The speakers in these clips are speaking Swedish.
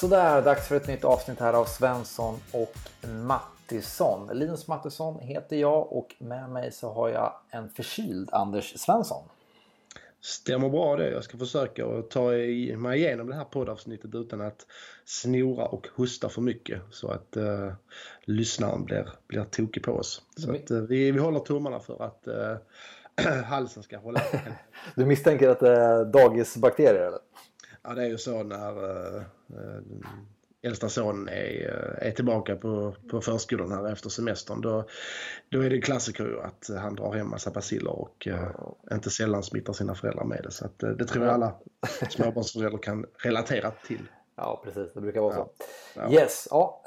Sådär, dags för ett nytt avsnitt här av Svensson och Mattisson. Linus Mattisson heter jag och med mig så har jag en förkyld Anders Svensson. Stämmer bra det. Jag ska försöka att ta mig igenom det här poddavsnittet utan att snora och hosta för mycket så att uh, lyssnaren blir, blir tokig på oss. Så att, uh, vi, vi håller tummarna för att uh, halsen ska hålla. du misstänker att det är dagisbakterier eller? Ja, det är ju så när äh, äldsta son är, är tillbaka på, på förskolan här efter semestern. Då, då är det klassiker att han drar hem massa basiller och äh, inte sällan smittar sina föräldrar med det. Så att, det tror jag alla småbarnsföräldrar kan relatera till. Ja, precis. Det brukar vara så. Ja. Yes. Ja,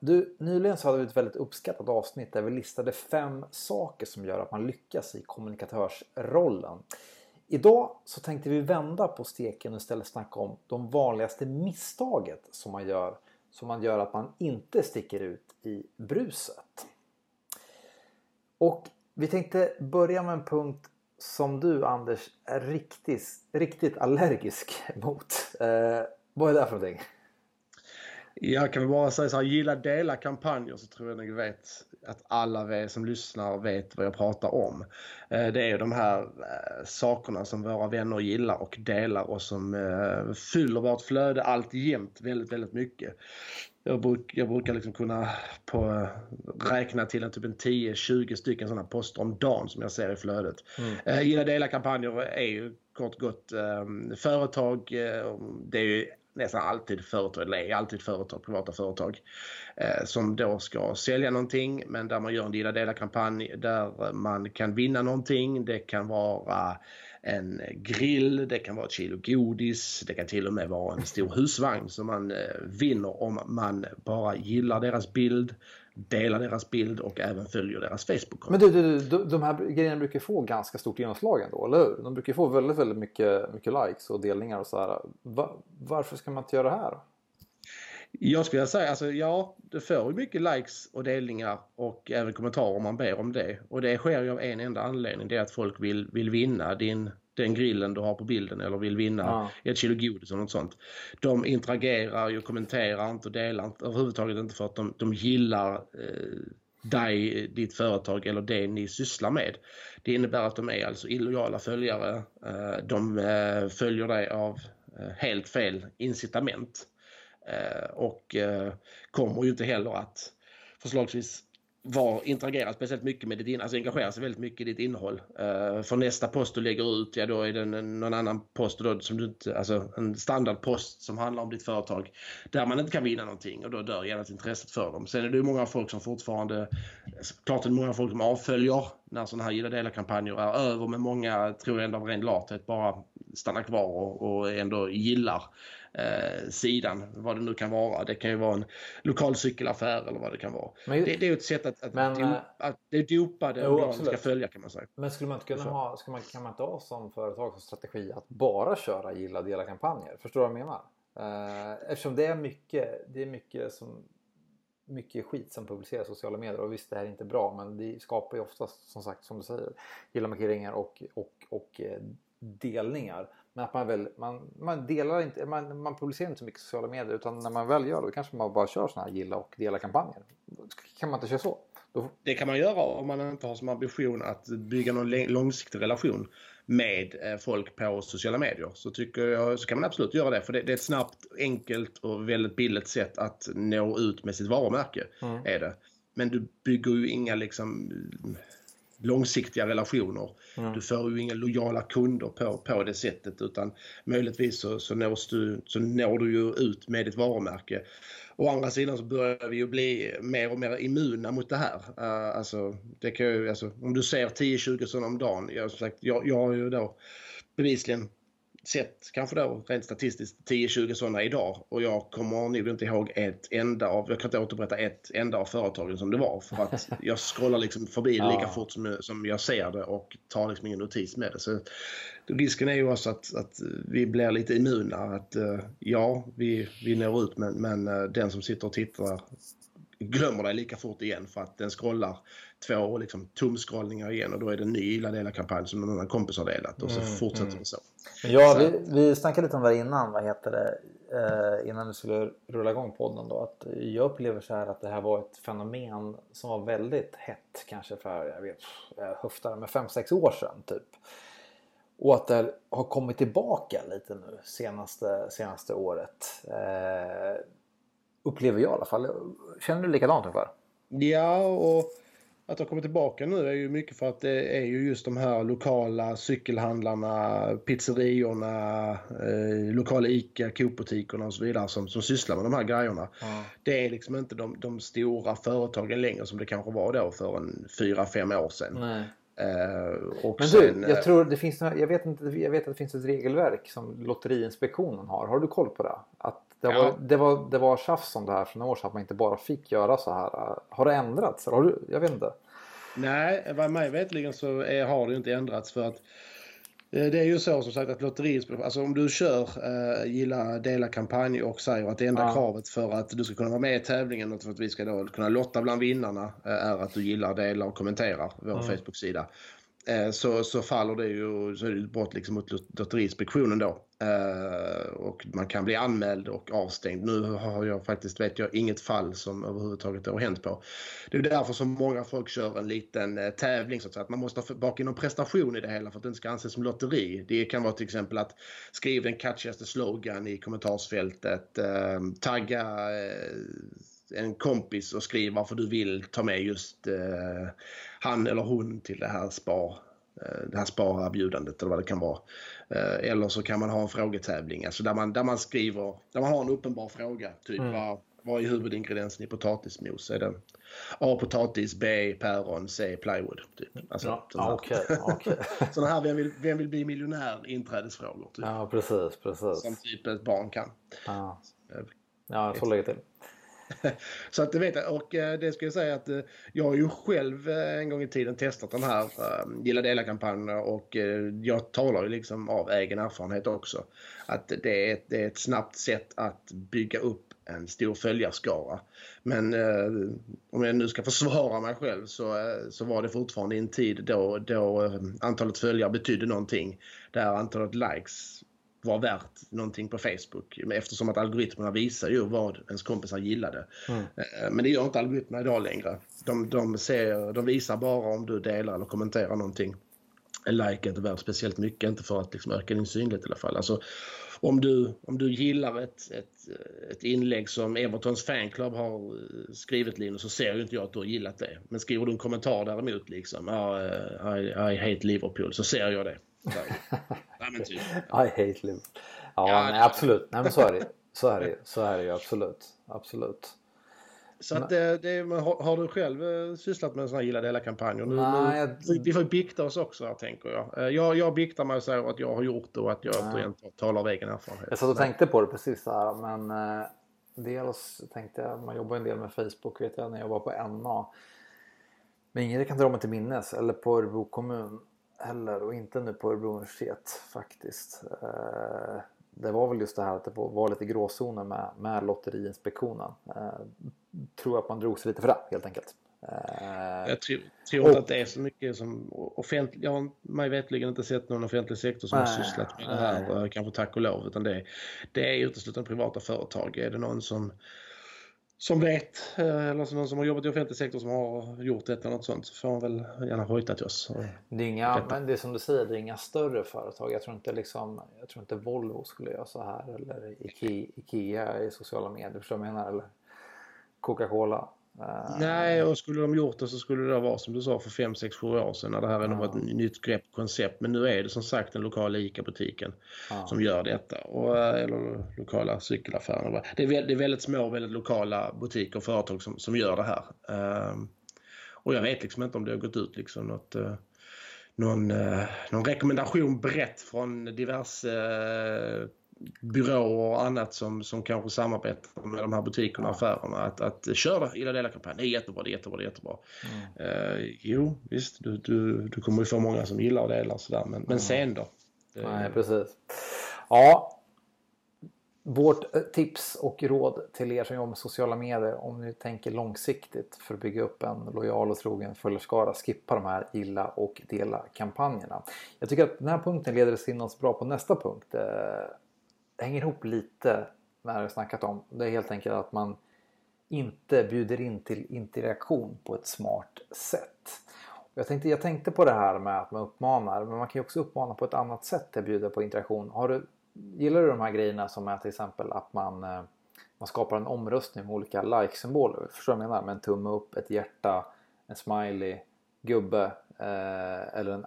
du, nyligen så hade vi ett väldigt uppskattat avsnitt där vi listade fem saker som gör att man lyckas i kommunikatörsrollen. Idag så tänkte vi vända på steken och istället snacka om de vanligaste misstaget som man gör som man gör att man inte sticker ut i bruset. Och vi tänkte börja med en punkt som du Anders är riktigt, riktigt allergisk mot. Eh, vad är det för någonting? Jag kan bara säga så här, gilla dela kampanjer så tror jag nog vet att alla som lyssnar vet vad jag pratar om. Eh, det är de här eh, sakerna som våra vänner gillar och delar och som eh, fyller vårt flöde allt jämt väldigt, väldigt mycket. Jag, bruk, jag brukar liksom kunna på, räkna till en typ en 10-20 stycken sådana poster om dagen som jag ser i flödet. Mm. Gilla dela kampanjer är ju kort gott företag. Det är ju nästan alltid företag, eller är alltid företag, privata företag eh, som då ska sälja någonting men där man gör en gilla dela kampanj där man kan vinna någonting. Det kan vara en grill, det kan vara ett kilo godis, det kan till och med vara en stor husvagn som man eh, vinner om man bara gillar deras bild, delar deras bild och även följer deras Facebook. Men du, du, du, de här grejerna brukar få ganska stort genomslag ändå, eller hur? De brukar få väldigt, väldigt mycket, mycket likes och delningar och så här. Va, varför ska man inte göra det här? Jag skulle säga alltså ja, det får mycket likes och delningar och även kommentarer om man ber om det. Och det sker ju av en enda anledning. Det är att folk vill, vill vinna din, den grillen du har på bilden eller vill vinna ja. ett kilo godis eller något sånt. De interagerar ju, kommenterar inte och delar inte, överhuvudtaget inte för att de, de gillar eh, dig, ditt företag eller det ni sysslar med. Det innebär att de är alltså illojala följare. Eh, de eh, följer dig av eh, helt fel incitament. Eh, och eh, kommer ju inte heller att förslagsvis var, interagerar speciellt mycket med ditt innehåll, alltså engagerar sig väldigt mycket i ditt innehåll. Uh, för nästa post du lägger ut, ja då är det en, någon annan post då, som du inte, alltså en standardpost som handlar om ditt företag där man inte kan vinna någonting och då dör genast intresset för dem. Sen är det ju många folk som fortfarande, klart det är många folk som avföljer när sådana här gilla dela-kampanjer är över men många tror ändå av ren lathet bara stannar kvar och, och ändå gillar eh, sidan, vad det nu kan vara. Det kan ju vara en lokal cykelaffär eller vad det kan vara. Men, det, det, är ett sätt att, att, men, do, eh, att det dopade jo, ska följa kan man säga. Men skulle man inte kunna ha, ska man, kan man inte ha som företagsstrategi att bara köra gilla dela kampanjer? Förstår du vad jag menar? Eh, eftersom det är mycket, det är mycket som mycket skit som publiceras i sociala medier och visst det här är inte bra men det skapar ju oftast som sagt som du säger gilla markeringar och, och, och eh, delningar. Men att man väl, man, man delar inte, man, man publicerar inte så mycket sociala medier utan när man väl gör det då kanske man bara kör sådana här gilla och dela kampanjer. Kan man inte köra så? Då... Det kan man göra om man inte har som ambition att bygga någon långsiktig relation med eh, folk på sociala medier. Så, tycker jag, så kan man absolut göra det för det, det är ett snabbt, enkelt och väldigt billigt sätt att nå ut med sitt varumärke. Mm. Är det. Men du bygger ju inga liksom långsiktiga relationer. Mm. Du får ju inga lojala kunder på, på det sättet utan möjligtvis så, så, nås du, så når du ju ut med ditt varumärke. Å andra sidan så börjar vi ju bli mer och mer immuna mot det här. Uh, alltså, det kan ju, alltså, om du ser 10-20 sådana om dagen. Jag, som sagt, jag, jag har ju då bevisligen sett kanske då rent statistiskt 10-20 sådana idag och jag kommer nog inte ihåg ett enda av, jag kan inte återberätta ett enda av företagen som det var för att jag scrollar liksom förbi det lika fort som, som jag ser det och tar liksom ingen notis med det. Så risken är ju också att, att vi blir lite immuna. Att uh, ja, vi, vi når ut men, men uh, den som sitter och tittar glömmer dig lika fort igen för att den scrollar två liksom, tumskrollningar igen och då är det en ny illa delad kampanj som någon annan kompis har delat och så mm, fortsätter mm. det så. Ja, så. Vi, vi snackade lite om det innan. Vad heter det? eh, innan du skulle rulla igång podden då att jag upplever så här att det här var ett fenomen som var väldigt hett kanske för, jag vet, jag höftar med 5-6 år sedan typ. Och att det har kommit tillbaka lite nu senaste, senaste året. Eh, upplever jag i alla fall. Känner du likadant ungefär? Ja, och att har kommit tillbaka nu är ju mycket för att det är ju just de här lokala cykelhandlarna, pizzeriorna, eh, lokala ICA, Coop-butikerna och så vidare som, som sysslar med de här grejerna. Mm. Det är liksom inte de, de, stora företagen längre som det kanske var då för en fyra fem år sedan. Nej. Uh, Men sen, du, jag tror det finns, jag vet, inte, jag vet att det finns ett regelverk som Lotteriinspektionen har. Har du koll på det? Att det, ja. var, det, var, det var tjafs om det här för några år sedan att man inte bara fick göra så här. Har det ändrats? Har du, jag vet inte. Nej, vad mig vetligen så är, har det inte ändrats för att eh, det är ju så som sagt att lotteriet, alltså om du kör äh, gilla, dela kampanj och säger att det enda ja. kravet för att du ska kunna vara med i tävlingen och för att vi ska då kunna lotta bland vinnarna äh, är att du gillar, delar och kommenterar vår mm. Facebook-sida. Eh, så, så faller det ju, så är det ett brott liksom mot Lotteriinspektionen då. Eh, och man kan bli anmäld och avstängd. Nu har jag faktiskt, vet jag, inget fall som överhuvudtaget har hänt på. Det är därför som många folk kör en liten eh, tävling så att, säga. att man måste baka in någon prestation i det hela för att det inte ska anses som lotteri. Det kan vara till exempel att skriva den catchigaste slogan i kommentarsfältet, eh, tagga eh, en kompis och skriva varför du vill ta med just han eller hon till det här spar det här sparerbjudandet eller vad det kan vara. Eh, eller så kan man ha en frågetävling, alltså där man, där man skriver, där man har en uppenbar fråga. Typ mm. vad, vad är huvudingrediensen i potatismos? Är det A. Potatis, B. Päron, C. Plywood. Typ. Alltså, ja, sådana, okay, okay. sådana här vem vill, vem vill bli miljonär inträdesfrågor. Typ. Ja, precis, precis. Som typ ett barn kan. Ja, ja så lägga till. så att du vet, och eh, det ska jag säga att eh, jag har ju själv eh, en gång i tiden testat den här Gilla Dela-kampanjen och jag talar ju liksom av egen erfarenhet också. Att det är, ett, det är ett snabbt sätt att bygga upp en stor följarskara. Men eh, om jag nu ska försvara mig själv så, eh, så var det fortfarande i en tid då, då eh, antalet följare betydde någonting. Där antalet likes var värt någonting på Facebook. Eftersom att algoritmerna visar ju vad ens kompisar gillade. Mm. Eh, men det gör inte algoritmerna idag längre. De, de, ser, de visar bara om du delar eller kommenterar någonting. En like är inte värt speciellt mycket, inte för att liksom öka din synlighet i alla fall. Alltså, om du, om du gillar ett, ett, ett inlägg som Evertons fanclub har skrivit Linus så ser ju inte jag att du har gillat det. Men skriver du en kommentar däremot liksom, ah, I, I hate Liverpool, så ser jag det. Nej, men typ. I hate Liverpool. Ja, ja nej, absolut. Nej, men så är det Så är det, så är det ju absolut. Absolut. Så att det, det, har, du själv eh, sysslat med en sån här gilla dela kampanjer? Nu, Nej, jag... Vi får bikta oss också här, tänker jag. Eh, jag. Jag biktar mig säger att jag har gjort det och att jag återigen talar av egen erfarenhet. Jag satt och tänkte på det precis här men eh, dels tänkte jag, man jobbar en del med Facebook vet jag när jag var på NA. Men inget jag kan dra mig till minnes eller på Örebro kommun heller och inte nu på Örebro universitet faktiskt. Eh, det var väl just det här att det var lite gråzoner med, med Lotteriinspektionen. Eh, tror att man drog sig lite för det helt enkelt. Eh, jag tror, tror och, inte att det är så mycket som offentlig, jag har mig vetligen inte sett någon offentlig sektor som nej, har sysslat med det här, kanske tack och lov, utan det, det är uteslutande privata företag. Är det någon som som vet, eh, eller någon som har jobbat i offentlig sektor som har gjort detta eller något sånt, så får man väl gärna hojta till oss. Det är, inga, men det är som du säger, det är inga större företag. Jag tror inte, liksom, jag tror inte Volvo skulle göra så här eller Ikea, Ikea i sociala medier, förstår du vad jag menar? Eller Coca-Cola. Eh, Nej, och skulle de gjort det så skulle det vara som du sa för 5, 6, 7 år sedan när det här ja. var ett nytt grepp koncept. Men nu är det som sagt den lokala ICA-butiken ja. som gör detta. Och, eh, eller lokala cykelaffärer. Det är, det är väldigt små, väldigt lokala butiker och företag som, som gör det här. Um, och jag vet liksom inte om det har gått ut liksom något, uh, någon, någon rekommendation brett från diverse byråer och annat som, som kanske samarbetar med de här butikerna och affärerna att, att köra Illa Dela-kampanjen. Det är jättebra, det är jättebra, det är jättebra. Mm. Uh, jo, visst, du, du, du kommer ju få många som gillar och delar och sådär, men, men sen då? Det... Nej, precis. Ja, vårt eh, tips och råd till er som jobbar med sociala medier om ni tänker långsiktigt för att bygga upp en lojal och trogen följarskara. Skippa de här gilla och dela kampanjerna. Jag tycker att den här punkten leder oss in oss bra på nästa punkt. Det hänger ihop lite med det här jag snackat om. Det är helt enkelt att man inte bjuder in till interaktion på ett smart sätt. Jag tänkte, jag tänkte på det här med att man uppmanar, men man kan ju också uppmana på ett annat sätt till att bjuda på interaktion. Har du, gillar du de här grejerna som är till exempel att man, eh, man skapar en omröstning med olika like-symboler? Förstår du vad jag menar? Med en tumme upp, ett hjärta, en smiley, gubbe eh, eller en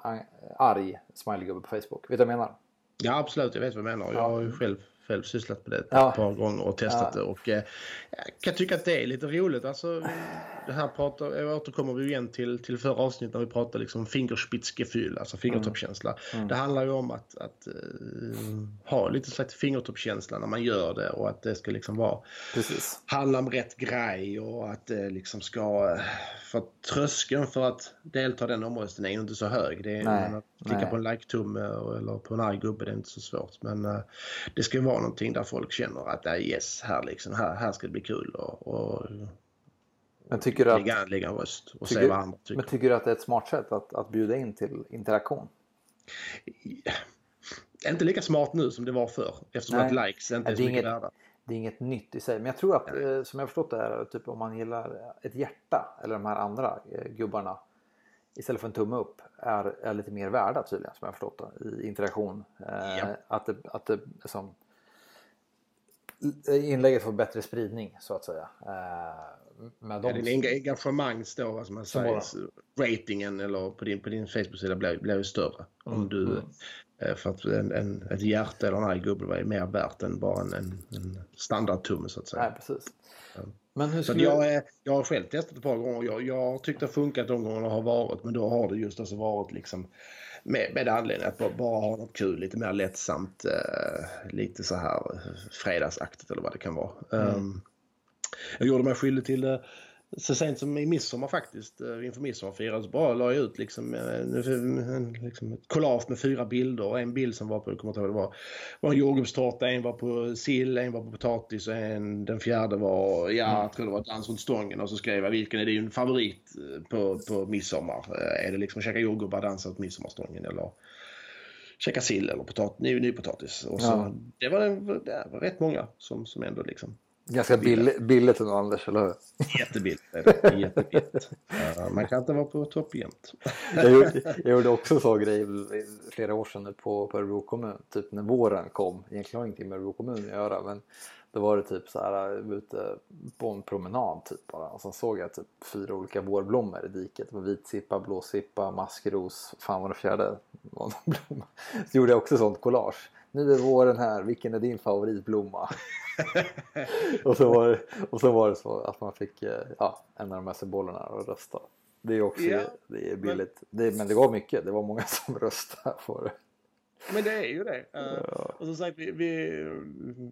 arg smiley-gubbe på Facebook. Vet du vad jag menar? Ja absolut, jag vet vad du menar. Jag har ju själv själv sysslat med det ja. ett par gånger och testat ja. det. Och eh, jag kan tycka att det är lite roligt. Alltså, det här pratar, återkommer vi igen till, till förra avsnittet när vi pratade liksom fingerspitzgefühl, alltså fingertoppkänsla. Mm. Mm. Det handlar ju om att, att uh, ha lite slags fingertoppkänsla när man gör det och att det ska liksom vara Precis. handla om rätt grej och att det liksom ska för tröskeln för att delta i den omröstningen är ju inte så hög. Det är, nej, att klicka nej. på en like-tumme eller på en arg gubbe det är inte så svårt. Men uh, det ska ju vara någonting där folk känner att uh, yes, här, liksom, här, här ska det bli kul och, och men tycker du att, lägga, lägga en röst och tycker, se vad andra tycker. Men tycker du att det är ett smart sätt att, att bjuda in till interaktion? Inte lika smart nu som det var förr eftersom Nej. att likes inte är, är så mycket värda det är inget nytt i sig. Men jag tror att eh, som jag förstått det är typ om man gillar ett hjärta eller de här andra eh, gubbarna istället för en tumme upp är, är lite mer värda tydligen som jag förstått det i interaktion. Eh, ja. Att det, att det liksom, inlägget får bättre spridning så att säga. Eh, med ja, din engagemang står, vad man säger, ratingen eller på din, på din Facebook-sida blir, blir ju större. Mm. Om du mm. Eh, för att en, en, ett hjärta eller en arg gubbe är mer värt än bara en, en, en standardtumme så att säga. Nej, precis. Ja. Men hur skulle... jag, är, jag har själv testat ett par gånger. Jag, jag har tyckt det har funkat de gångerna har varit. Men då har det just alltså varit liksom med, med anledning att bara, bara ha något kul, lite mer lättsamt, eh, lite så här fredagsaktigt eller vad det kan vara. Mm. Um, jag gjorde mig skyldig till det så sent som i midsommar faktiskt, eh, inför midsommarfirandet, så bara la jag ut liksom, eh, liksom ett collage med fyra bilder. En bild som var på, jag kommer inte ihåg det var, var en jordgubbstårta, en var på sill, en var på potatis och en, den fjärde var, ja, mm. jag tror det var dans runt stången. Och så skrev jag vilken är din favorit eh, på, på midsommar? Är det liksom att käka jordgubbar, dansa runt midsommarstången eller käka sill eller potat, ny, nypotatis? Och så, ja. det, var, det var rätt många som, som ändå liksom Ganska billigt, billigt ändå Anders, eller hur? Jättebilligt. Jättebilligt. man kan inte vara på topp jämt. jag, gjorde, jag gjorde också sån grej flera år sedan på, på Örebro kommun. Typ när våren kom. Egentligen har ingenting med Örebro kommun att göra. Men då var det typ så här ute på en promenad typ bara. Och så såg jag typ fyra olika vårblommor i diket. Det var vitsippa, blåsippa, maskros. Fan vad det fjärde var blomma. Så gjorde jag också sånt collage. Nu är våren här, vilken är din favoritblomma? och, så var det, och så var det så att man fick eh, ja, ändra de här symbolerna och rösta. Det är också ja, det är billigt. Men... Det, men det var mycket, det var många som röstade på det. Men det är ju det. Uh, och som sagt, vi, vi,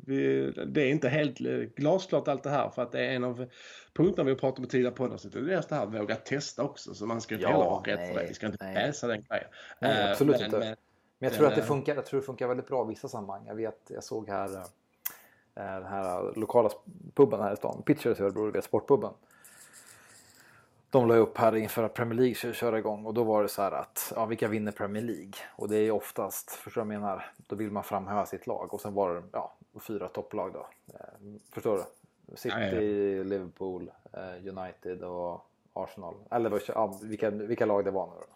vi, det är inte helt glasklart allt det här för att det är en av punkterna vi har pratat om tidigare på det är just det här att våga testa också. Så man ska inte ja, heller vara rädd för det. Vi ska inte nej. läsa den grejen. Nej, absolut men, inte. Men, men jag tror att det funkar, jag tror det funkar väldigt bra i vissa sammanhang. Jag vet, jag såg här Eh, den här lokala puben här i stan, Pitchers i Örebro, sportpuben. De la upp här inför att Premier League skulle köra igång och då var det så här att ja, vilka vinner Premier League? Och det är oftast, förstår du vad jag menar? Då vill man framhäva sitt lag och sen var det ja, fyra topplag då. Eh, förstår du? City, ja, ja. Liverpool, eh, United och Arsenal. Eller ja, vilka, vilka lag det var nu då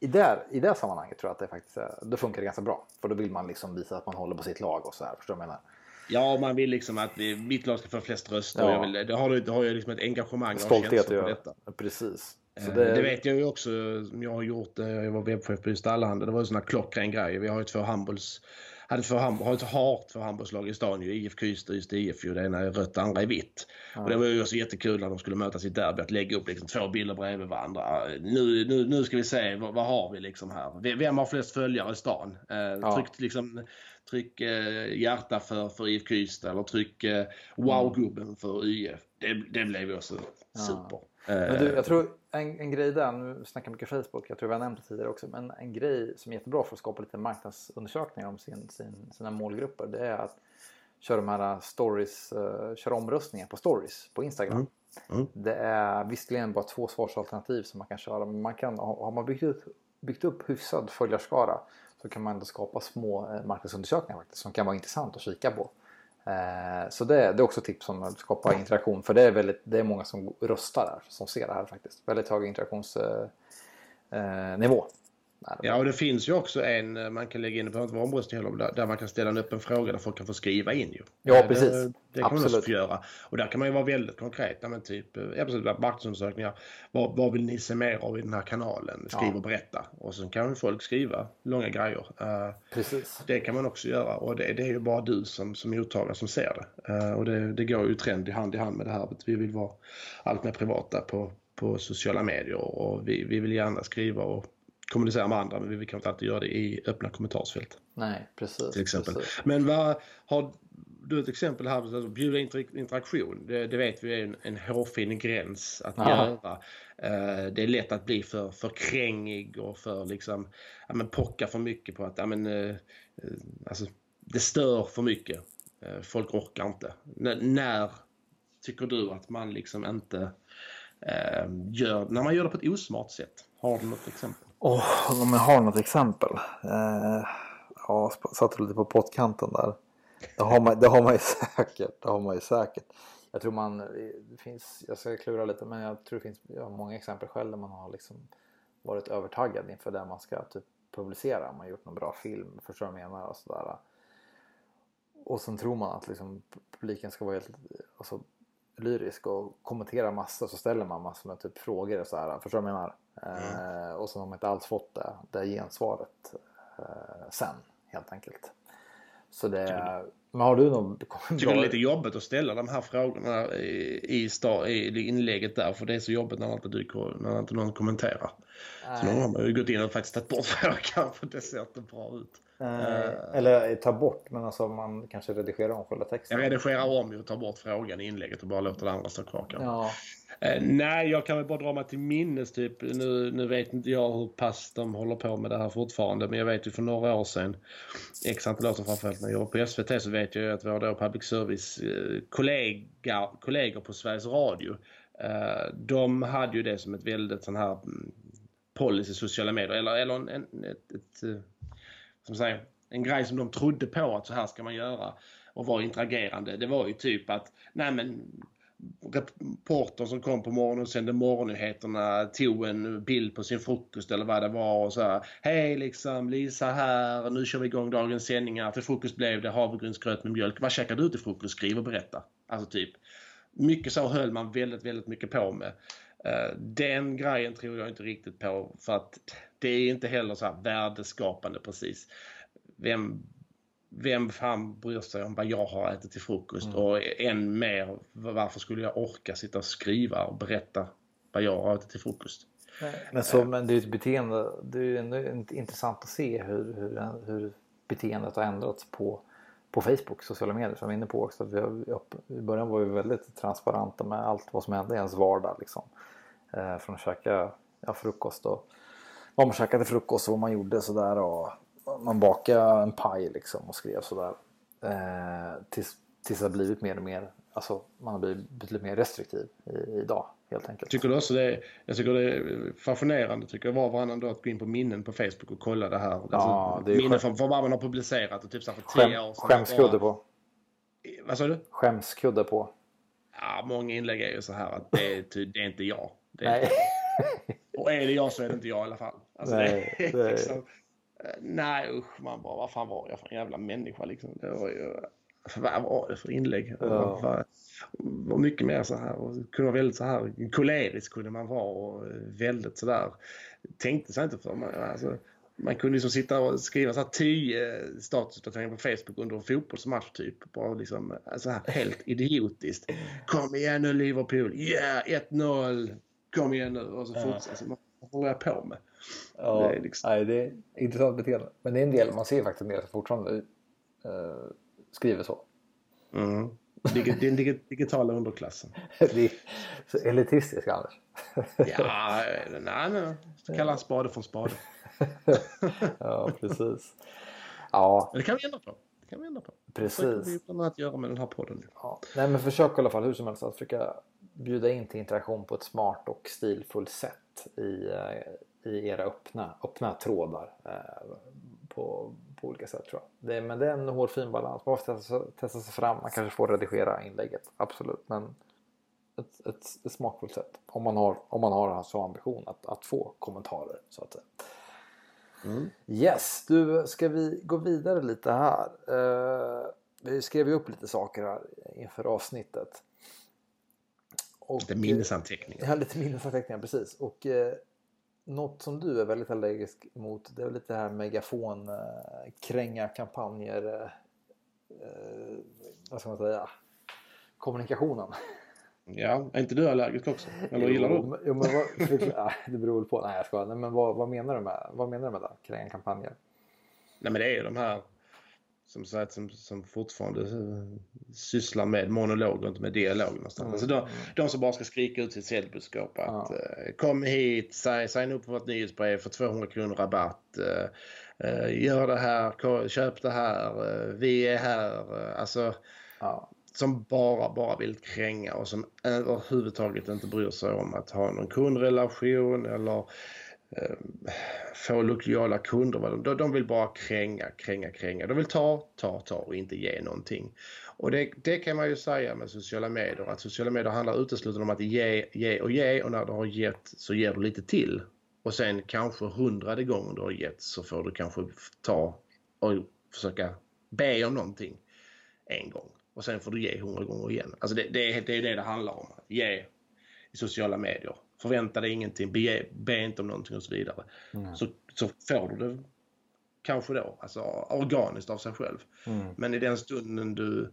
i, där, i det sammanhanget tror jag att det faktiskt då funkar det ganska bra. För då vill man liksom visa att man håller på sitt lag och så här. Förstår du vad jag menar? Ja, man vill liksom att mitt lag ska få flest röster. Ja. Jag vill, det har, det har ju liksom ett engagemang och Stolthet göra. Detta. Precis. Så det... det... vet jag ju också. Jag har gjort det. Jag var webbchef på just Allehanda. Det var sån här klockren grej. Vi har ju två handbolls hade två, har ett hårt två handbollslag i stan ju. IFK Ystad Ystad IF ju. Det ena är rött, andra är vitt. Ja. Och det var ju också jättekul när de skulle mötas i derby att lägga upp liksom två bilder bredvid varandra. Nu, nu, nu ska vi se, vad, vad har vi liksom här? Vem har flest följare i stan? Eh, ja. Tryck liksom tryck eh, hjärta för, för IFK Ystad eller tryck eh, wow-gubben för YF. Det, det blev ju också super. Men du, jag tror en, en grej där, nu snackar mycket Facebook, jag tror vi har nämnt det tidigare också, men en grej som är jättebra för att skapa lite marknadsundersökningar om sin, sin, sina målgrupper det är att köra de här stories, uh, köra omröstningar på stories på Instagram. Mm. Mm. Det är visserligen bara två svarsalternativ som man kan köra men man kan, har man byggt upp, byggt upp hyfsad följarskara så kan man ändå skapa små eh, marknadsundersökningar faktiskt, som kan vara intressant att kika på. Eh, så det, det är också tips om att skapa interaktion för det är, väldigt, det är många som röstar där som ser det här faktiskt. Väldigt hög interaktionsnivå. Ja, och det finns ju också en eh, man kan lägga in, det behöver inte vara omröstning heller, där man kan ställa en öppen fråga där folk kan få skriva in ju. Ja, precis. Det, det kan Absolut. man också få göra. Och där kan man ju vara väldigt konkret, men typ, absolut, marknadsundersökningar. Vad, vad vill ni se mer av i den här kanalen? Skriv och berätta. Och så kan folk skriva långa grejer. Precis. Det kan man också göra och det, det är ju bara du som, som mottagare som ser det. Och det, det går ju trend i hand i hand med det här vi vill vara allt mer privata på, på sociala medier och vi, vi vill gärna skriva och kommunicera med andra men vi kan inte alltid göra det i öppna kommentarsfält. Nej, precis. Till exempel. Precis. Men vad har du ett exempel här, alltså, bjuda interaktion, det, det vet vi är en, en hårfin gräns att Aha. göra. Uh, det är lätt att bli för, för krängig och för liksom, ja men pocka för mycket på att, ja men, uh, alltså, det stör för mycket. Uh, folk orkar inte. N när tycker du att man liksom inte gör, när man gör det på ett osmart sätt? Har du något exempel? Oh, om jag har något exempel? Eh, ja, satte lite på pottkanten där. Det har, man, det har man ju säkert. Det har man ju säkert. Jag tror man, eh, det finns, jag ska klura lite men jag tror det finns ja, många exempel själv där man har liksom varit övertaggad inför det man ska typ publicera. Man har gjort någon bra film, förstår du vad jag menar? Och, sådär. och sen tror man att liksom, publiken ska vara helt alltså, lyrisk och kommentera massor så ställer man massor med typ frågor och sådär. Förstår du vad jag menar? Mm. Eh, och så har man inte alls fått det, det gensvaret eh, sen helt enkelt. Så det, men har du någon tycker det är lite jobbigt att ställa de här frågorna i, i, i inlägget där för det är så jobbigt när inte, dyker, när inte någon kommenterar. Nej. Så nu har man ju gått in och faktiskt tagit bort frågan för det ser inte bra ut. Eh, eller ta bort, men alltså man kanske redigerar om själva texten. Jag redigerar om och tar bort frågan i inlägget och bara låter det andra stå kvar. Ja. Eh, nej, jag kan väl bara dra mig till minnes typ. Nu, nu vet inte jag hur pass de håller på med det här fortfarande, men jag vet ju för några år sedan, x antal år sedan framförallt när jag jobbade på SVT, så vet jag ju att våra då public service eh, kollegor, på Sveriges Radio, eh, de hade ju det som ett väldigt sån här mm, policy i sociala medier, eller, eller en, en, ett, ett, ett som säger, en grej som de trodde på att så här ska man göra och var interagerande. Det var ju typ att, nej men reportern som kom på morgonen och sände morgonnyheterna tog en bild på sin frukost eller vad det var och så här, Hej liksom Lisa här, nu kör vi igång dagens sändningar. Till frukost blev det havregrynsgröt med mjölk. Vad käkar du till frukost? Skriv och berätta. Alltså typ. Mycket så höll man väldigt, väldigt mycket på med. Eh, den grejen tror jag inte riktigt på för att det är inte heller så här värdeskapande precis. Vem, vem fan bryr sig om vad jag har ätit till frukost mm. och än mer varför skulle jag orka sitta och skriva och berätta vad jag har ätit till frukost. Men, så, men det är ett beteende, det är ändå intressant att se hur, hur, hur beteendet har ändrats på, på Facebook, sociala medier som vi är inne på också. Vi har, I början var vi väldigt transparenta med allt vad som hände i ens vardag. Liksom. Eh, från att käka ja, frukost och vad man käkade till frukost och vad man gjorde sådär. Och man bakade en paj liksom och skrev sådär. Eh, tills, tills det har blivit mer och mer, alltså man har blivit betydligt mer restriktiv i, idag helt enkelt. Tycker du också det jag tycker det är fascinerande tycker jag var varannan dag att gå in på minnen på Facebook och kolla det här. Alltså, ja, det är minnen från vad man har publicerat och typ så för tio år sedan. Skämskudde på. Vad sa du? Skämskudde på. Ja, många inlägg är ju så här att det är, det är inte jag. Det är Nej. Och är det jag så är det inte jag i alla fall. Alltså, nej, det, det... Liksom, eh, nej usch, man bara vad fan var jag för en jävla människa liksom. Det var ju, vad var det för inlägg? Ja. Var, var mycket mer så här och kunde vara väldigt så här kolerisk kunde man vara och väldigt så där tänkte sig inte för. Man, alltså, man kunde liksom sitta och skriva så här tio statusuppdateringar på Facebook under en fotbollsmatch typ. Bara liksom så här helt idiotiskt. Kom igen nu Liverpool! Yeah! 1-0! kom igen nu och så fortsätter alltså, Vad håller jag på med? Ja, det är, liksom... nej, det är intressant beteende. Men det är en del, man ser faktiskt en del som fortfarande uh, skriver så. Mm. Den digitala underklassen. det är så elitistisk Anders. ja, nej, nej. Kalla en spade för en spade. ja, precis. Ja. Det kan vi ändra på. Det kan vi ändra på. Precis. Det vi bland annat göra med den här podden. Ja. Nej, men försök i alla fall hur som helst att försöka bjuda in till interaktion på ett smart och stilfullt sätt i, eh, i era öppna, öppna trådar eh, på, på olika sätt tror jag. Det men det är en hårfin balans. Man måste testa, testa sig fram. Man kanske får redigera inlägget. Absolut. Men ett, ett, ett smakfullt sätt. Om man har, om man har så ambition att, att få kommentarer så att säga. Mm. Yes, du ska vi gå vidare lite här. Uh, vi skrev ju upp lite saker här inför avsnittet. Och, lite minnesanteckningar. Ja, lite minnesanteckningar precis. Och uh, något som du är väldigt allergisk mot det är lite det här megafon uh, kränga kampanjer. Uh, vad ska man säga? Kommunikationen. Ja, är inte du allergisk också? Eller gillar du? Jo, men vad, det beror väl på. Nej, jag skojar. Nej, men vad, vad, menar du med, vad menar du med det? Kränga kampanjer? Nej, men det är ju de här som, sagt, som, som fortfarande sysslar med monolog och inte med dialog någonstans. Mm. Alltså de, de som bara ska skrika ut sitt säljbudskap att eh, kom hit, signa upp på vårt nyhetsbrev för 200 kronor rabatt. Eh, eh, gör det här, köp det här, eh, vi är här. Eh, alltså, ja som bara, bara vill kränga och som överhuvudtaget inte bryr sig om att ha någon kundrelation eller eh, Eh, få lojala kunder. De, de vill bara kränga, kränga, kränga. De vill ta, ta, ta och inte ge någonting. Och det, det kan man ju säga med sociala medier att sociala medier handlar uteslutande om att ge, ge och ge och när du har gett så ger du lite till. Och sen kanske hundrade gången du har gett så får du kanske ta och försöka be om någonting en gång och sen får du ge hundra gånger igen. Alltså det, det, det är det det handlar om. Att ge i sociala medier. Förvänta dig ingenting, be, be inte om någonting och så vidare. Mm. Så, så får du det kanske då, alltså organiskt av sig själv. Mm. Men i den stunden du,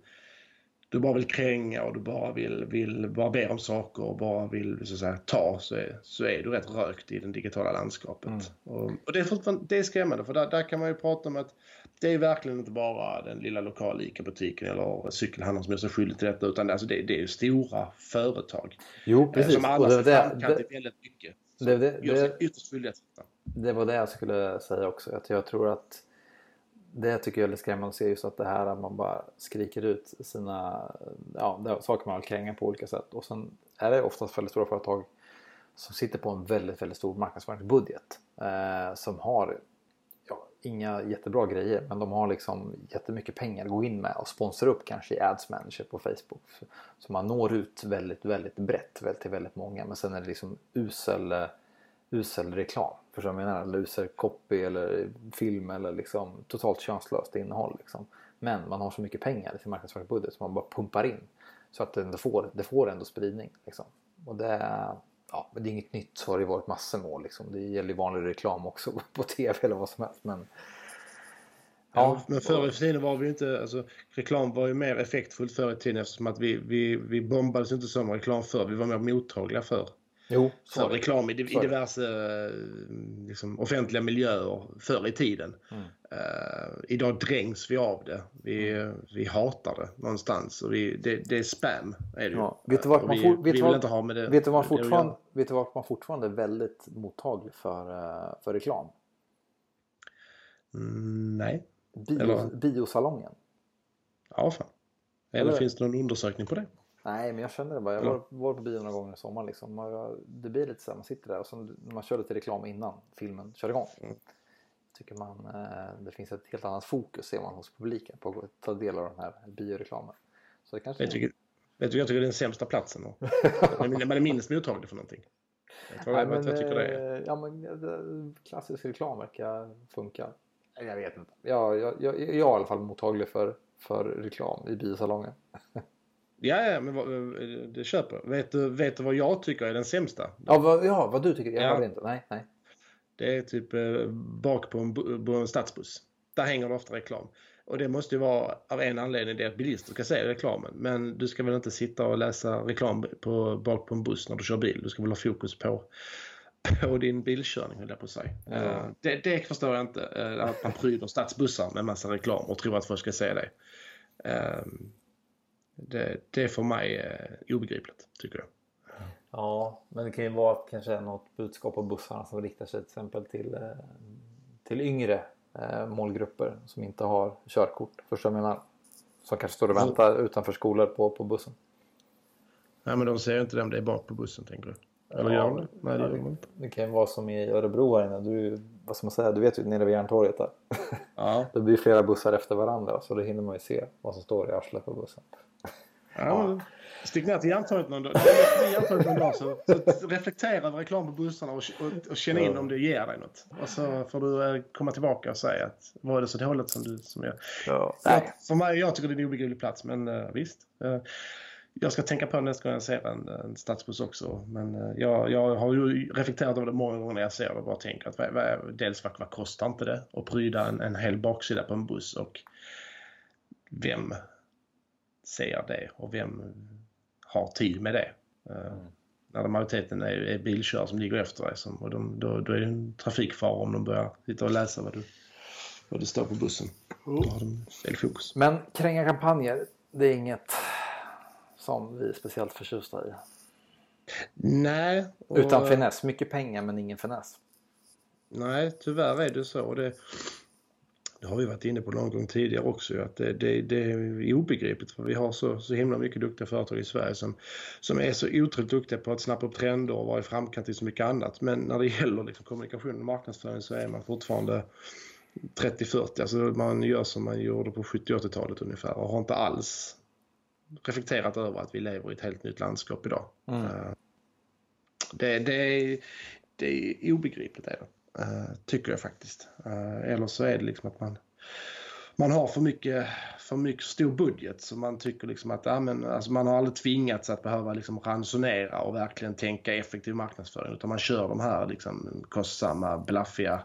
du bara vill kränga och du bara vill, vill bara be om saker och bara vill så att säga, ta så är, så är du rätt rökt i det digitala landskapet. Mm. Och, och, det, är det är skrämmande för där, där kan man ju prata om att det är verkligen inte bara den lilla lokala ICA-butiken eller cykelhandeln som är så skyldig till detta utan alltså det, det är ju stora företag. Jo, eh, precis. Som alla ser framkant det, väldigt mycket. Det, det, gör sig ytterst skyldiga till detta. Det var det jag skulle säga också. Att jag tror att det tycker jag är lite skrämmande att se just att det här att man bara skriker ut sina ja, saker man kränga på olika sätt. Och sen är det oftast väldigt stora företag som sitter på en väldigt, väldigt stor marknadsföringsbudget. Eh, som har inga jättebra grejer men de har liksom jättemycket pengar att gå in med och sponsra upp kanske i Ads Manager på Facebook. Så man når ut väldigt, väldigt brett till väldigt många men sen är det liksom usel, usel reklam. Förstår du vad jag menar? Eller usel copy eller film eller liksom totalt könslöst innehåll. Liksom. Men man har så mycket pengar i sin marknadsföringsbudget så man bara pumpar in så att det får, det får ändå spridning. Liksom. Och det, ja, men det är inget nytt så har det varit massor mål liksom. Det gäller ju vanlig reklam också på tv eller vad som helst. Men, ja, men förr i tiden var vi inte, alltså reklam var ju mer effektfullt förr i tiden eftersom att vi, vi, vi bombades inte som reklam för vi var mer mottagliga för. Jo, för reklam i, i diverse liksom, offentliga miljöer förr i tiden. Mm. Uh, idag drängs vi av det. Vi, mm. vi hatar det någonstans. Och vi, det, det är spam. Är det ja. Vet du vart man, for, vet var, inte ha med det, vet du vart fortfarande, vet du vart man fortfarande är väldigt mottaglig för, uh, för reklam? Mm, nej. Bio, biosalongen. Ja, fan. Eller, Eller finns det någon undersökning på det? Nej, men jag känner det bara. Jag var, var på bio några gånger i sommar. Liksom. det blir lite så här, man sitter där och så, man kör lite reklam innan filmen kör igång. Mm. Tycker man eh, det finns ett helt annat fokus ser man hos publiken på att ta del av den här bioreklamen. Så det kanske jag tycker, vet du, jag tycker det är den sämsta platsen. man är minst mottaglig för någonting. Jag, tror, Nej, men, jag tycker det är. Eh, ja, men, klassisk reklam verkar funka. Jag vet inte. Jag, jag, jag, jag är i alla fall mottaglig för, för reklam i biosalongen. Ja, ja, men det köper vet du, vet du vad jag tycker är den sämsta? Ja, vad, ja, vad du tycker? Jag ja. inte. Nej, nej. Det är typ eh, bak på en, på en stadsbuss. Där hänger det ofta reklam. Och det måste ju vara av en anledning det att bilister ska se reklamen. Men du ska väl inte sitta och läsa reklam på, bak på en buss när du kör bil. Du ska väl ha fokus på, på din bilkörning höll jag på att säga. Mm. det, det förstår jag inte. Uh, att man pryder stadsbussar med massa reklam och tror att folk ska se det. Det, det är för mig eh, obegripligt tycker jag. Ja, men det kan ju vara kanske något budskap på bussarna som riktar sig till exempel till, eh, till yngre eh, målgrupper som inte har körkort. Förstår jag menar? Som kanske står och väntar utanför skolor på, på bussen. Nej, men de ser inte om det är bak på bussen tänker du? Eller gör de det? Nej, det gör de inte. Det kan ju vara som i Örebro här inne. Du, vad ska man säga? Du vet ju nere vid Järntorget där. Ja. Det blir flera bussar efter varandra så då hinner man ju se vad som står i arslet på bussen. Ja, Stick ner till Järntorget någon dag, Järntorget någon dag så, så reflektera över reklam på bussarna och, och, och känn in om det ger dig något. Och så får du eh, komma tillbaka och säga att var det så dåligt som du som jag. Ja. för mig, jag tycker det är en obegriplig plats men uh, visst. Jag ska tänka på nästa gång jag ser en, en stadsbuss också. Men uh, jag, jag har ju reflekterat över det många gånger när jag ser det och bara tänker att vad, vad, dels vad, vad kostar inte det att pryda en, en hel baksida på en buss och vem ser det och vem har tid med det. Mm. När majoriteten är, är bilkörare som ligger efter dig som, och de, då, då är det en trafikfara om de börjar sitta och läsa vad, du, vad det står på bussen. Då har de fel fokus. Men kränga kampanjer, det är inget som vi är speciellt förtjusta i. Nej. Och... Utan finess. Mycket pengar men ingen finess. Nej, tyvärr är det så. Det, det har vi varit inne på någon gång tidigare också, att det, det, det är obegripligt för vi har så, så himla mycket duktiga företag i Sverige som, som är så otroligt duktiga på att snappa upp trender och vara i framkant i så mycket annat. Men när det gäller liksom kommunikation och marknadsföring så är man fortfarande 30-40, alltså man gör som man gjorde på 70-80-talet ungefär och har inte alls reflekterat över att vi lever i ett helt nytt landskap idag. Mm. Eh, det, det, är, det är obegripligt. Är det. Uh, tycker jag faktiskt. Uh, eller så är det liksom att man, man har för mycket, för mycket stor budget så man tycker liksom att ja, men, alltså man har aldrig tvingats att behöva liksom ransonera och verkligen tänka effektiv marknadsföring utan man kör de här liksom kostsamma, blaffiga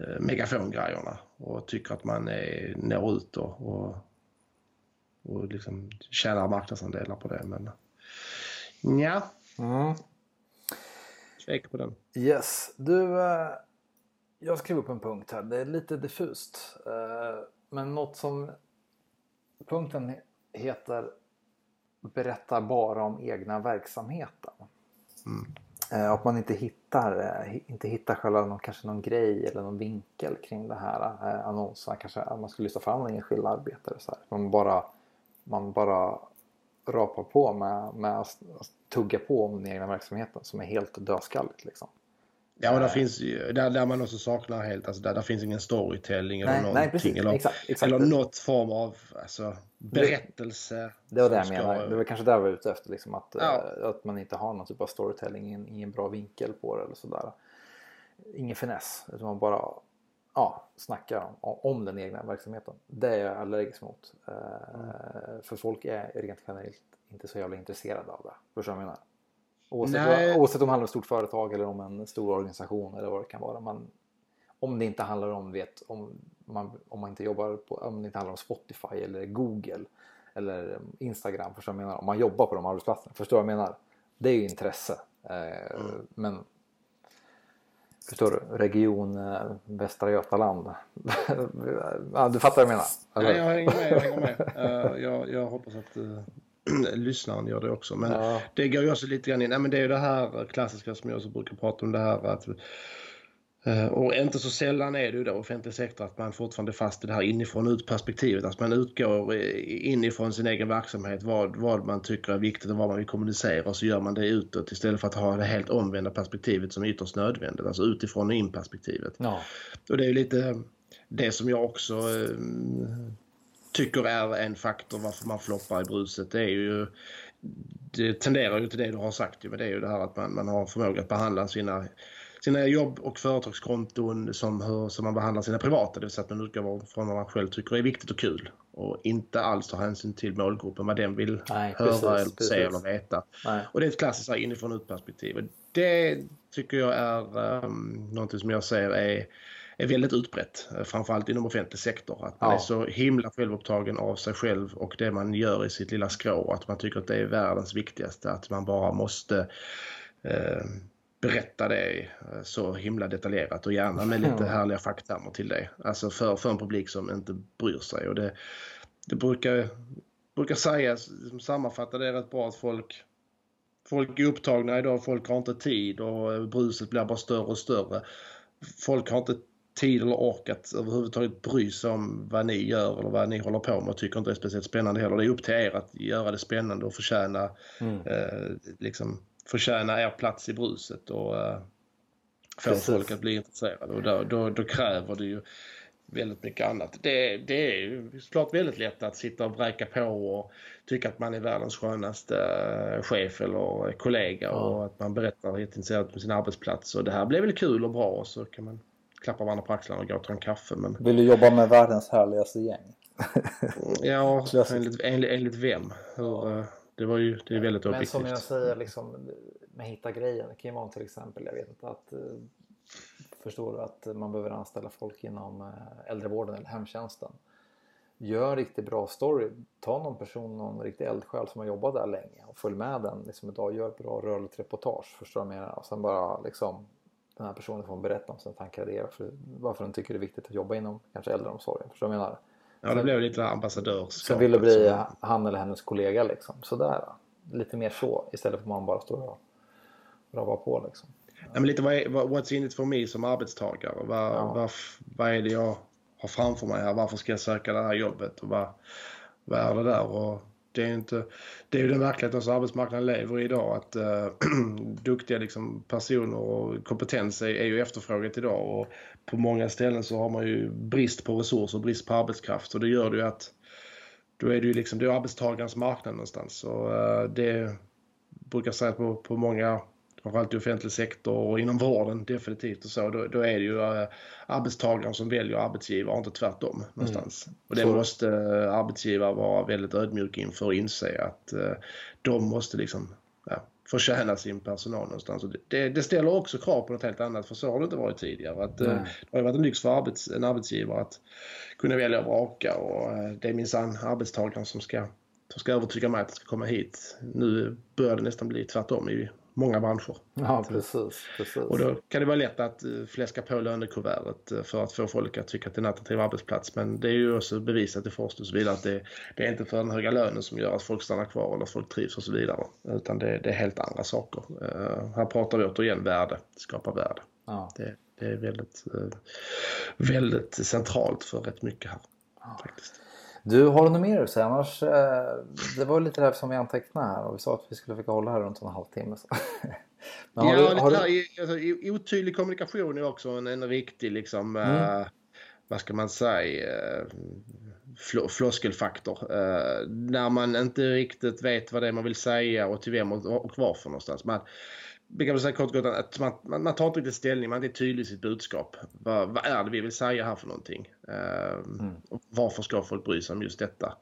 uh, megafongrejerna och tycker att man är, når ut och, och, och liksom tjänar marknadsandelar på det. Men ja. Mm tvek på den. Yes. Du, eh, jag skrev upp en punkt här. Det är lite diffust. Eh, men något som punkten heter berättar bara om egna verksamheten. Mm. Eh, att man inte hittar, inte hittar själva någon, kanske någon grej eller någon vinkel kring det här annonserna. Kanske att man skulle lyfta fram en enskild arbetare. Så här. Man bara, man bara rapar på med, med att tugga på om den egna verksamheten som är helt dödskalligt. Liksom. Ja, och där, finns, där, där man också saknar helt, alltså där, där finns ingen storytelling eller nej, någonting. Nej, precis, eller, exakt, exakt. eller något form av alltså, berättelse. Det var det jag ska... menade. Det var kanske där jag var ute efter. Liksom, att, ja. äh, att man inte har någon typ av storytelling, ingen, ingen bra vinkel på det eller sådär. Ingen finess, utan man bara ja, snackar om, om den egna verksamheten. Det är jag allergisk mot. Mm. För folk är rent generellt inte så jävla intresserade av det. Förstår du vad jag menar? Oavsett, oavsett om det handlar om ett stort företag eller om en stor organisation eller vad det kan vara. Man, om det inte handlar om, vet, om, man, om man inte jobbar på, om det inte handlar om Spotify eller Google eller Instagram. Förstår du vad jag menar? Om man jobbar på de arbetsplatserna. Förstår du vad jag menar? Det är ju intresse. Eh, mm. Men Förstår du? Region eh, Västra Götaland. ja, du fattar vad jag menar? Eller? Nej, jag hänger med. Jag, hänger med. Uh, jag, jag hoppas att uh, lyssnaren gör det också. Men ja. det går ju också lite grann in. Nej, men det är ju det här klassiska som jag också brukar prata om. Det här att och inte så sällan är det ju då offentlig sektor att man fortfarande är fast i det här inifrån ut perspektivet. Att man utgår inifrån sin egen verksamhet vad, vad man tycker är viktigt och vad man vill kommunicera och så gör man det utåt istället för att ha det helt omvända perspektivet som är ytterst nödvändigt. Alltså utifrån och in perspektivet. Ja. Och det är lite det som jag också eh, tycker är en faktor varför man floppar i bruset. Det är ju det tenderar ju till det du har sagt men det är ju det här att man, man har förmåga att behandla sina sina jobb och företagskonton som, hur, som man behandlar sina privata. Det vill säga att man utgår från vad man själv tycker är viktigt och kul. Och inte alls tar hänsyn till målgruppen, vad den vill Nej, höra, precis, eller precis. se eller veta. Nej. Och det är ett klassiskt inifrån ut perspektiv. det tycker jag är um, någonting som jag ser är är väldigt utbrett, eh, framförallt inom offentlig sektor. Att man ja. är så himla självupptagen av sig själv och det man gör i sitt lilla skrå. Att man tycker att det är världens viktigaste, att man bara måste eh, berätta det eh, så himla detaljerat och gärna med lite härliga facktermer till det. Alltså för, för en publik som inte bryr sig. Och det, det brukar, brukar sägas, sammanfatta det rätt bra att folk Folk är upptagna idag, folk har inte tid och bruset blir bara större och större. Folk har inte tid eller ork att överhuvudtaget bry sig om vad ni gör eller vad ni håller på med och tycker inte det är speciellt spännande heller. Det är upp till er att göra det spännande och förtjäna mm. eh, liksom förtjäna er plats i bruset och uh, få folk att bli intresserade. Och då, då, då kräver det ju väldigt mycket annat. Det, det är ju såklart väldigt lätt att sitta och bräka på och tycka att man är världens skönaste uh, chef eller kollega Ja. och att man berättar jätteintresserat om sin arbetsplats. Och det här blev väl kul och bra och så kan man klappa varandra på axlarna och gå och ta en kaffe. Men Vill du jobba med världens härligaste gäng? ja, enligt, enligt, enligt vem? Hur, eh, det var ju det är väldigt Men objektivt. som jag säger liksom med hitta grejen. Det kan ju vara till exempel, jag vet inte att eh, förstår du att man behöver anställa folk inom eh, äldrevården eller hemtjänsten. Gör en riktigt bra story. Ta någon person, någon riktig eldsjäl som har jobbat där länge och följ med den liksom idag. Gör ett bra rörligt reportage. Förstår du menar? Och sen bara liksom den här personen får berätta om sina tankar och idéer. Varför den tycker det är viktigt att jobba inom kanske äldreomsorgen. Förstår du vad jag menar? Ja, det blev lite ambassadörskap. Sen vill du bli Så- han eller hennes kollega liksom. Sådär. Lite mer så. Istället för att man bara står och ravar på liksom. Ja, men lite vad är, vad, what's in it for me som arbetstagare? Vad, Ja. vad, vad är det jag har framför mig här? Varför ska jag söka det här jobbet? Och vad, vad är det där? Och det, är inte, det är ju den verkligheten som arbetsmarknaden lever i idag. Att äh, duktiga liksom, personer och kompetens är, är ju efterfrågat idag. Och på många ställen så har man ju brist på resurser, brist på arbetskraft. Och det gör det ju att då är det ju liksom, det är arbetstagarens marknad någonstans. Och eh, äh, det brukar säga på, på många framförallt i offentlig sektor och inom vården definitivt och så, då, då är det ju äh, arbetstagaren som väljer arbetsgivare och inte tvärtom någonstans. Och det Så- måste äh, arbetsgivare vara väldigt ödmjuk inför och inse att äh, de måste liksom ja, förtjäna sin personal någonstans. Och det, det ställer också krav på något helt annat för så har det inte varit tidigare. Att, Nej. det har ju varit en lyx för arbets, en arbetsgivare att kunna välja och vraka och det är minsann arbetstagaren som ska, som ska övertyga mig att jag ska komma hit. Nu börjar det nästan bli tvärtom i många branscher. Ja precis. precis. Och då kan det vara lätt att eh, fläska på lönekuvertet eh, för att få folk att tycka att det är en attraktiv arbetsplats. Men det är ju också bevisat i forskning och så vidare att det, det är inte för den höga lönen som gör att folk stannar kvar eller folk trivs och så vidare. Utan det, det är helt andra saker. Eh, här pratar vi återigen värde, skapa värde. ja. Det, det är väldigt, eh, väldigt centralt för rätt mycket här. Faktiskt. Du, har du något mer att säga? Annars, eh, det var lite det här som vi antecknade här och vi sa att vi skulle försöka hålla här runt en halvtimme. Men har ja, du, har du, alltså, otydlig kommunikation är också en, en riktig, liksom, Mm. eh, vad ska man säga, uh, fl- floskelfaktor. Eh, när man inte riktigt vet vad det är man vill säga och till vem och, och varför någonstans. Man, kan väl säga kort och gott att man, man, man tar inte riktigt ställning, man är inte tydlig i sitt budskap. Vad, vad är det vi vill säga här för någonting? Eh, och Varför ska folk bry sig om just detta?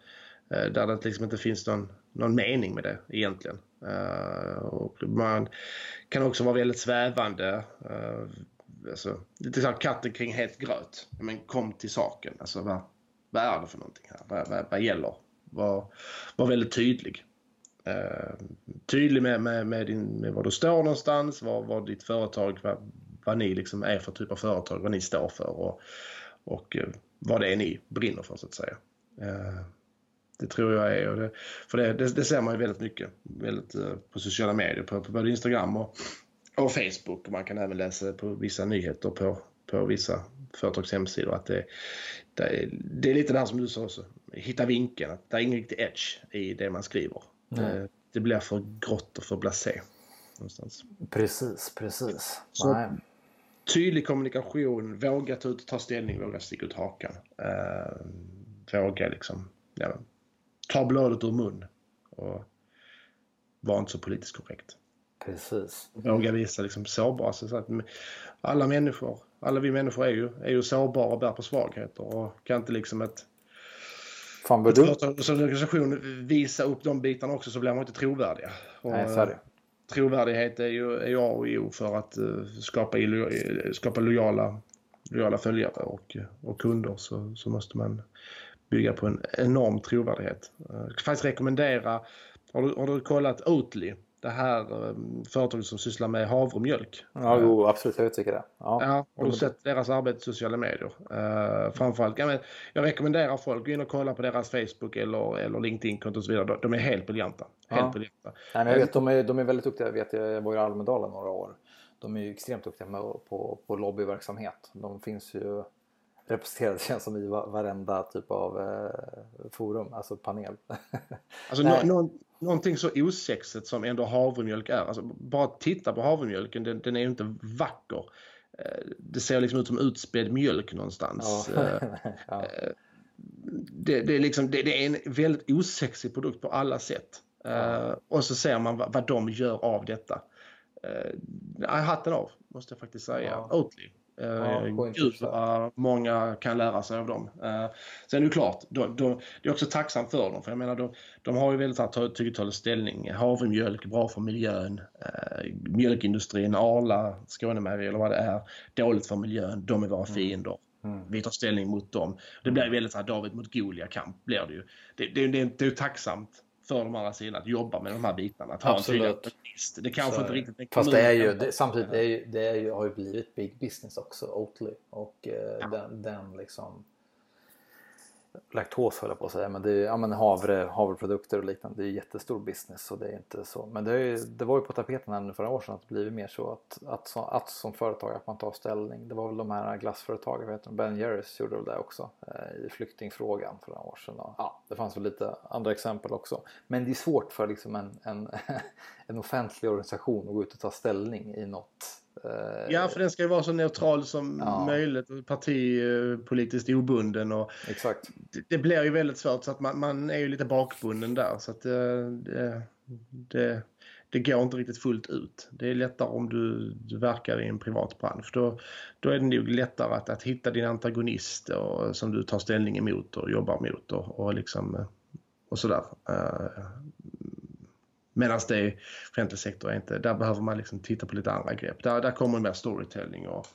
Eh, där det liksom inte finns någon, någon mening med det egentligen. Eh, och man kan också vara väldigt svävande. Uh, alltså, lite här katten kring het gröt. Men kom till saken. Alltså, vad, vad är det för någonting här? Vad, vad, vad gäller? Var, var väldigt tydlig. Eh, tydlig med, med, med, din, med var du står någonstans, vad, vad ditt företag, vad, vad ni liksom är för typ av företag, vad ni står för och, och eh, vad det är ni brinner för så att säga. Eh, det tror jag är, och det, för det, det, det ser man ju väldigt mycket väldigt, eh, på sociala medier, på, på både Instagram och, och Facebook. Man kan även läsa på vissa nyheter på, på vissa företags hemsidor att det, det, är, det är lite det här som du sa också, hitta vinkeln, att det är ingen riktig edge i det man skriver. Det, det blir för grått och för blasé. Någonstans. precis, precis. Så- Nej. Tydlig kommunikation, våga ta, ut, ta ställning, våga sticka ut hakan. Eh, våga liksom, ja, ta bladet ur mun och var inte så politiskt korrekt. Precis. Våga visa liksom sårbara. Så så att alla människor, alla vi människor är ju, är ju sårbara och bär på svagheter och kan inte liksom ett Fan vad du... företag som organisation visa upp de bitarna också så blir man inte trovärdiga. Och, Nej, så är det. trovärdighet är ju är A och O för att eh, skapa, eh, skapa lojala, lojala följare och, och kunder så, så måste man bygga på en enorm trovärdighet. Eh, Jag kan faktiskt rekommendera, har du, har du kollat Oatly? Det här eh, företaget som sysslar med havremjölk. Ja, jo, absolut. Jag tycker det. Ja. Ja, har du sett deras arbete i sociala medier? Uh, framförallt, ja, men jag rekommenderar folk att gå in och kolla på deras Facebook eller, eller LinkedIn-konto och så vidare. De- är helt briljanta. Helt Ja. briljanta. Nej, men jag vet, de, är, de är väldigt duktiga. Jag vet, jag var i Almedalen några år. De är ju extremt duktiga med, på, på lobbyverksamhet. De finns ju representerade känns som i va- varenda typ av eh, forum, alltså panel. Alltså, någon, någonting så osexigt som ändå havremjölk är. Alltså, bara titta på havremjölken, den, den är ju inte vacker. Eh, det ser liksom ut som utspädd mjölk någonstans. Ja. Eh, ja. det, det, är liksom, det, det är en väldigt osexig produkt på alla sätt. Ja. Och så ser man vad, vad de gör av detta. Uh, hatten av, måste jag faktiskt säga. Ja. Oatly. Ja, Gud skönt. vad många kan lära sig av dem. Uh, sen är det klart, de, de, det är också tacksamt för dem. För jag menar, de, de har ju väldigt tagit ställning. Havremjölk, bra för miljön. Uh, mjölkindustrin, Arla, Skånemejeri eller vad det är. Dåligt för miljön, de är våra fiender. Mm. Vi tar ställning mot dem. Det blir väldigt så David mot Goliat-kamp. Blir det, ju. Det, det, det, det är tacksamt för de andra sidorna att jobba med de här bitarna. Att ha en Absolut. tydlig. Det kanske Så inte är riktigt en Fast det är ju, det, samtidigt det är ju, det är ju, har ju blivit big business också, Oatly. Och eh, Ja. den, den liksom laktos höll jag på att säga, men det är ja, men havre, havreprodukter och liknande. Det är jättestor business och det är inte så. Men det, är, ju- det var ju på tapeten här nu förra året sedan att det blivit mer så att, att, så, att som företag att man tar ställning. Det var väl de här glassföretagen, vet du, Ben Jerrys gjorde väl det också eh, i flyktingfrågan för några år sedan. Och, ja, det fanns väl lite andra exempel också. Men det är svårt för liksom en, en, en offentlig organisation att gå ut och ta ställning i något eh, Ja, för den ska ju vara så neutral som Ja. möjligt. och Partipolitiskt obunden. Och Exakt. det, det blir ju väldigt svårt så att man, man är ju lite bakbunden där. Så att eh, det, det, det går inte riktigt fullt ut. Det är lättare om du, du verkar i en privat bransch. Då, då är det nog lättare att, att hitta din antagonist och, som du tar ställning emot och jobbar mot och, och liksom eh, och sådär. Medan det i offentlig sektor är inte, där behöver man liksom titta på lite andra grepp. Där, där kommer mer storytelling och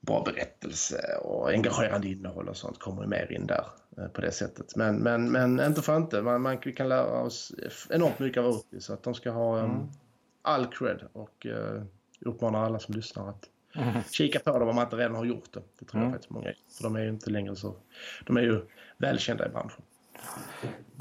bra berättelse och engagerande innehåll och sånt kommer mer in där eh, på det sättet. Men, men, men inte för inte. Man, man vi kan lära oss enormt mycket av Oatly så att de ska ha um, Mm. all cred och uh, uppmanar alla som lyssnar att Mm. kika på dem om man inte redan har gjort det. Det tror Mm. jag faktiskt många är. För de är ju inte längre så... De är ju välkända i branschen.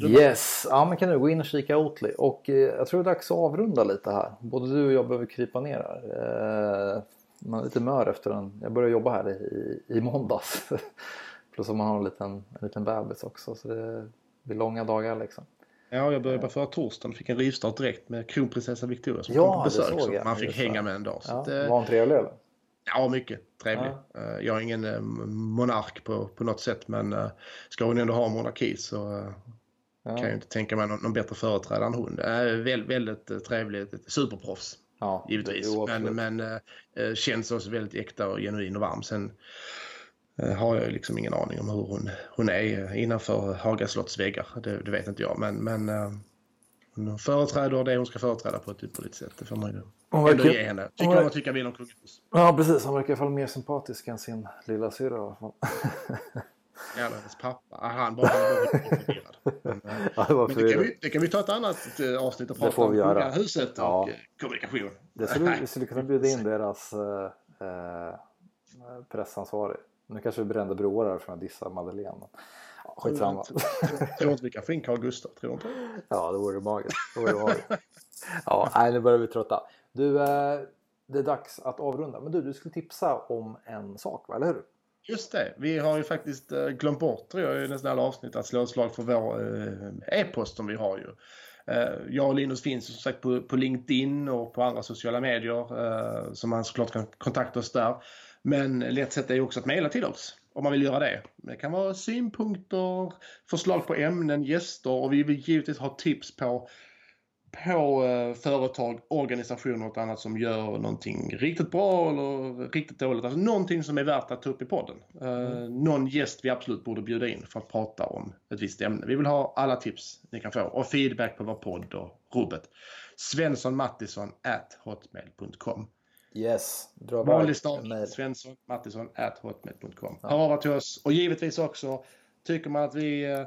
Yes, ja men kan du gå in och kika Oatly och eh, jag tror det är dags att avrunda lite här. Både du och jag behöver krypa ner här. Eh, man är lite mör efter en, jag började jobba här i, i måndags. Plus att man har en liten, en liten bebis också så det blir långa dagar liksom. Ja, jag började bara förra torsdagen. Fick en rivstart direkt med kronprinsessa Victoria som Ja, kom på det besök. Så man fick hänga det. med en dag. Ja, att, eh, var hon trevlig eller? Ja, mycket trevlig. Eh, Jag är ingen eh, monark på, på något sätt men eh, ska hon ändå ha monarki så eh, Ja. kan jag inte tänka mig någon, någon bättre företrädare än hon. Äh, väldigt, väldigt trevlig, ett superproffs Ja, givetvis. jo, men men eh, känns också väldigt äkta och genuin och varm. Sen eh, har jag liksom ingen aning om hur hon, hon är innanför Haga slotts väggar. Det, det vet inte jag men, men eh, hon företräder det hon ska företräda på ett ypperligt sätt. Det får man ju Hon ändå verkar- ge henne. hon Tycker verkar- vad man tycker vill om kungahus. Ja precis, han verkar i alla fall mer sympatisk än sin lilla syrra Jävlar, hennes pappa. Ah, Han bara förvirrad. Men, Ja, det Men det, kan vi, det kan vi ta ett annat eh, avsnitt och prata om göra. och Ja. eh, kommunikation. Det skulle, vi skulle kunna bjuda in deras eh, eh, pressansvarig. Nu kanske vi brände broar här för att dissa Madeleine. skitsamma. Jag tror inte vi kan få in Carl Gustaf. Tror inte? Ja, det vore magiskt. Det vore magiskt. Ja, nej, nu börjar vi trötta. Du, det är dags att avrunda. Men du, du skulle tipsa om en sak, va? eller hur? Just det. Vi har ju faktiskt eh, glömt bort, tror jag, i nästan alla avsnitt att slå ett slag för vår eh, e-post som vi har ju. Eh, Jag och Linus finns som sagt på, på LinkedIn och på andra sociala medier eh, som man såklart kan kontakta oss där. Men lätt sätt är ju också att mejla till oss om man vill göra det. Det kan vara synpunkter, förslag på ämnen, gäster och vi vill givetvis ha tips på på eh, företag, organisationer och annat som gör någonting riktigt bra eller riktigt dåligt. Alltså någonting som är värt att ta upp i podden. Eh, Någon gäst vi absolut borde bjuda in för att prata om ett visst ämne. Vi vill ha alla tips ni kan få och feedback på vår podd och rubbet. Svenssonmattisson at hotmail.com Yes, dra Vanlig iväg stav. Svensson Mattisson at hotmail.com. Ja. Hör av till oss och givetvis också tycker man att vi eh,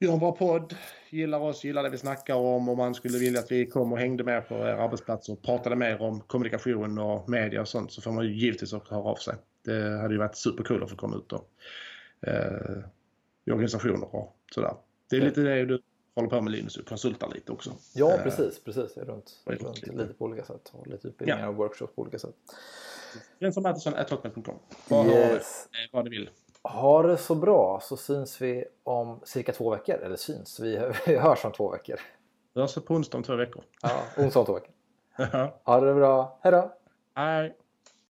gör en bra podd, gillar oss, gillar det vi snackar om och man skulle vilja att vi kom och hängde med på er arbetsplats och pratade mer om kommunikation och media och sånt så får man ju givetvis också höra av sig. Det hade ju varit superkul att få komma ut och, eh, i organisationer och sådär. Det är lite det du håller på med Linus, du konsultar lite också. Ja, Eh, precis. precis. Runt, runt lite- lite på olika sätt. Och lite utbildningar och workshops på olika sätt. Svensson Mattisson at hotmail.com. Bara hör av er, Yes. eh, vad ni vill. Ha det så bra så syns vi om cirka två veckor. Eller syns, vi, vi hörs om två veckor. Vi hörs på onsdag om två veckor. Ja, onsdag om två veckor. Ha det bra. Hej då! Hej!